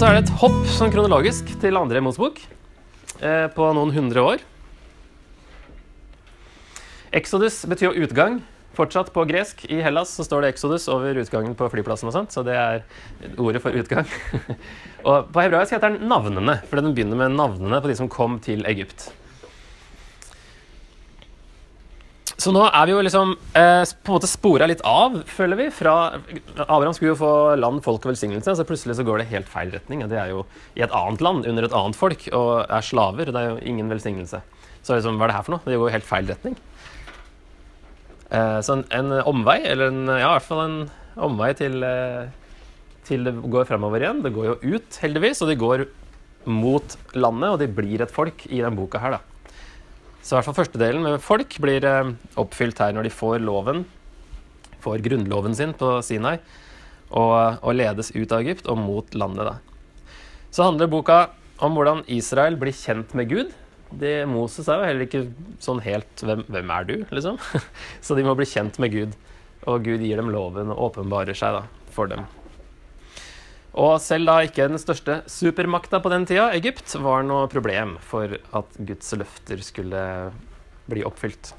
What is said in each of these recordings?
så er det et hopp sånn kronologisk til andre Mosebok eh, på noen hundre år. Exodus betyr jo utgang. Fortsatt på gresk. I Hellas så står det Exodus over utgangen på flyplassen og sånt, så det er ordet for utgang. og på hebraisk heter den navnene, fordi den begynner med navnene på de som kom til Egypt. Så nå er vi jo liksom eh, på en måte spora litt av, føler vi. fra Abraham skulle jo få land, folk og velsignelse, så plutselig så går det helt feil retning. De er jo i et annet land, under et annet folk, og er slaver. Det er jo ingen velsignelse. Så liksom, hva er det her for noe? Det går jo helt feil retning. Eh, så en, en, omvei, eller en, ja, i hvert fall en omvei til, eh, til det går fremover igjen. Det går jo ut, heldigvis, og de går mot landet, og de blir et folk i denne boka her, da. Så i hvert fall første delen med folk blir eh, oppfylt her når de får loven, får grunnloven sin på Sinai, og, og, ledes ut av Egypt og mot landet. da. Så handler boka om hvordan Israel blir kjent med Gud. Det, Moses er jo heller ikke sånn helt hvem, hvem er du?' liksom. Så de må bli kjent med Gud, og Gud gir dem loven og åpenbarer seg da, for dem. Og selv da ikke den største supermakta på den tida, Egypt, var noe problem for at Guds løfter skulle bli oppfylt.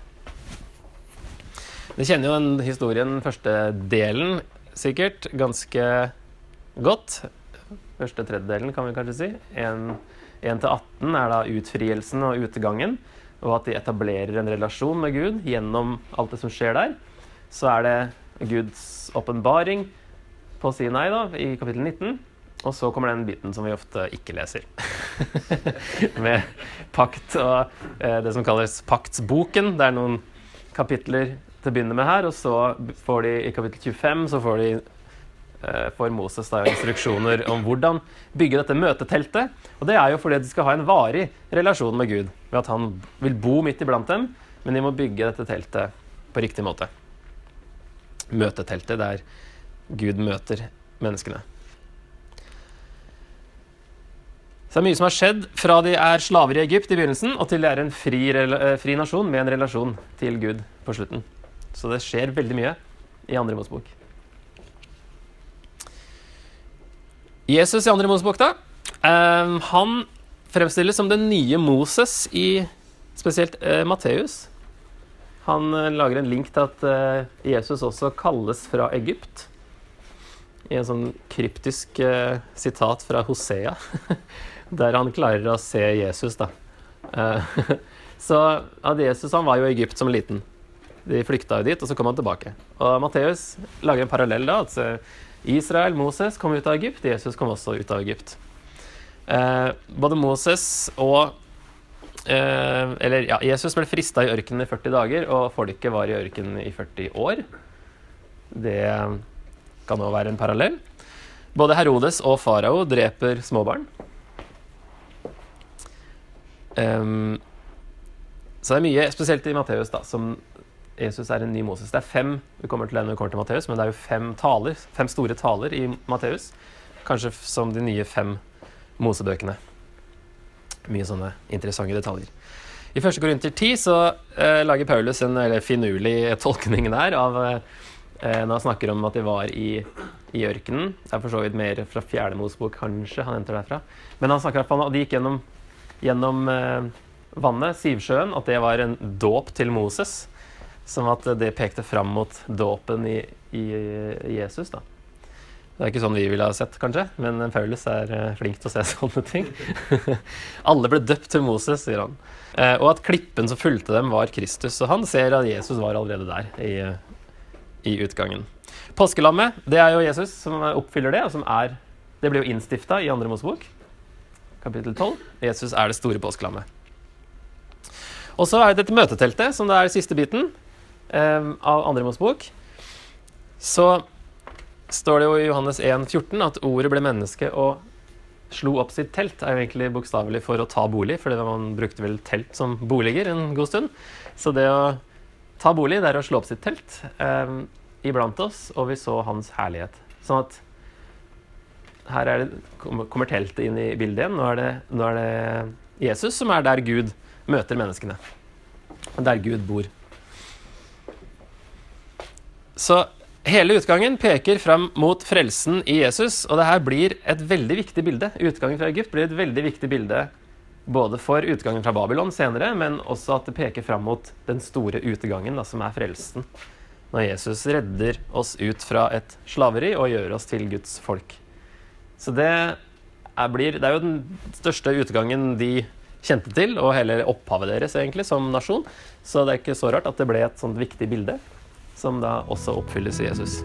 Vi kjenner jo den historien, første delen, sikkert ganske godt. Første tredjedelen, kan vi kanskje si. 1 18 er da utfrielsen og utgangen, og at de etablerer en relasjon med Gud gjennom alt det som skjer der. Så er det Guds åpenbaring på å si nei da, i kapittel 19. Og så kommer den biten som vi ofte ikke leser. Med pakt og eh, det som kalles paktsboken. Det er noen kapitler til å begynne med her, og så får de i kapittel 25 så får de eh, får Moses da instruksjoner om hvordan bygge dette møteteltet. Og det er jo fordi de skal ha en varig relasjon med Gud. Ved at han vil bo midt iblant dem, men de må bygge dette teltet på riktig måte. Møteteltet der Gud møter menneskene. Så det er mye som har skjedd fra de er slaver i Egypt i begynnelsen, og til de er en fri, eh, fri nasjon med en relasjon til Gud på slutten. Så det skjer veldig mye i andre Mosebok. Jesus i andre Mosebok, da. Um, han fremstilles som den nye Moses i spesielt uh, Matteus. Han lager en link til at Jesus også kalles fra Egypt i en sånn kryptisk uh, sitat fra Hosea, der han klarer å se Jesus, da. Uh, så Jesus han var jo i Egypt som liten. De flykta jo dit, og så kom han tilbake. Og Matteus lager en parallell da. at uh, Israel, Moses, kom ut av Egypt. Jesus kom også ut av Egypt. både Moses og Eller ja, Jesus ble frista i ørkenen i 40 dager, og folket var i ørkenen i 40 år. Det kan nå være en parallell. Både Herodes og farao dreper småbarn. Um, så det er mye, spesielt i Matteus, da, som Jesus er en ny Moses. Det er fem vi kommer til når vi kommer til Matteus, men det er jo fem taler, fem store taler i Matteus. Kanskje som de nye fem Mosebøkene. Mye sånne interessante detaljer. I 1. Korinter 10 så eh, lager Paulus en finurlig tolkning der av eh, når han snakker om at de var i, i ørkenen. Det er for så vidt mer fra Fjerde kanskje, han henter derfra. Men han snakker om at de gikk gjennom, gjennom eh, vannet, Sivsjøen, at det var en dåp til Moses. Som at det pekte fram mot dåpen i, i, i, Jesus. da. Det er ikke sånn vi ville ha sett, kanskje, men Paulus er eh, flink til å se sånne ting. Alle ble døpt til Moses, sier han. Eh, og at klippen som fulgte dem, var Kristus. Og han ser at Jesus var allerede der i, i utgangen. Påskelammet det er jo Jesus som oppfyller det, og som er Det blir jo innstifta i andre Mosebok, kapittel 12. Jesus er det store påskelammet. Og så er det dette møteteltet, som det er siste biten eh, av andre Mosebok. Så står det jo i Johannes 1, 14 at ordet ble menneske og slo opp sitt telt. er jo egentlig bokstavelig for å ta bolig, for man brukte vel telt som boliger en god stund. Så det å ta bolig, det er å slå opp sitt telt eh, iblant oss, og vi så hans herlighet. Sånn at her det, kommer teltet inn i bildet igjen. Nå er, det, nå er, det, Jesus som er der Gud møter menneskene. Der Gud bor. Så Hele utgangen peker fram mot frelsen i Jesus, og det her blir et veldig viktig bilde. Utgangen fra Egypt blir et veldig viktig bilde både for utgangen fra Babylon senere, men også at det peker fram mot den store utgangen, da, som er frelsen. Når Jesus redder oss ut fra et slaveri og gjør oss til Guds folk. Så det er, blir, det er jo den største utgangen de kjente til, og hele opphavet deres egentlig som nasjon. Så det er ikke så rart at det ble et sånt viktig bilde som da også oppfylles i Jesus.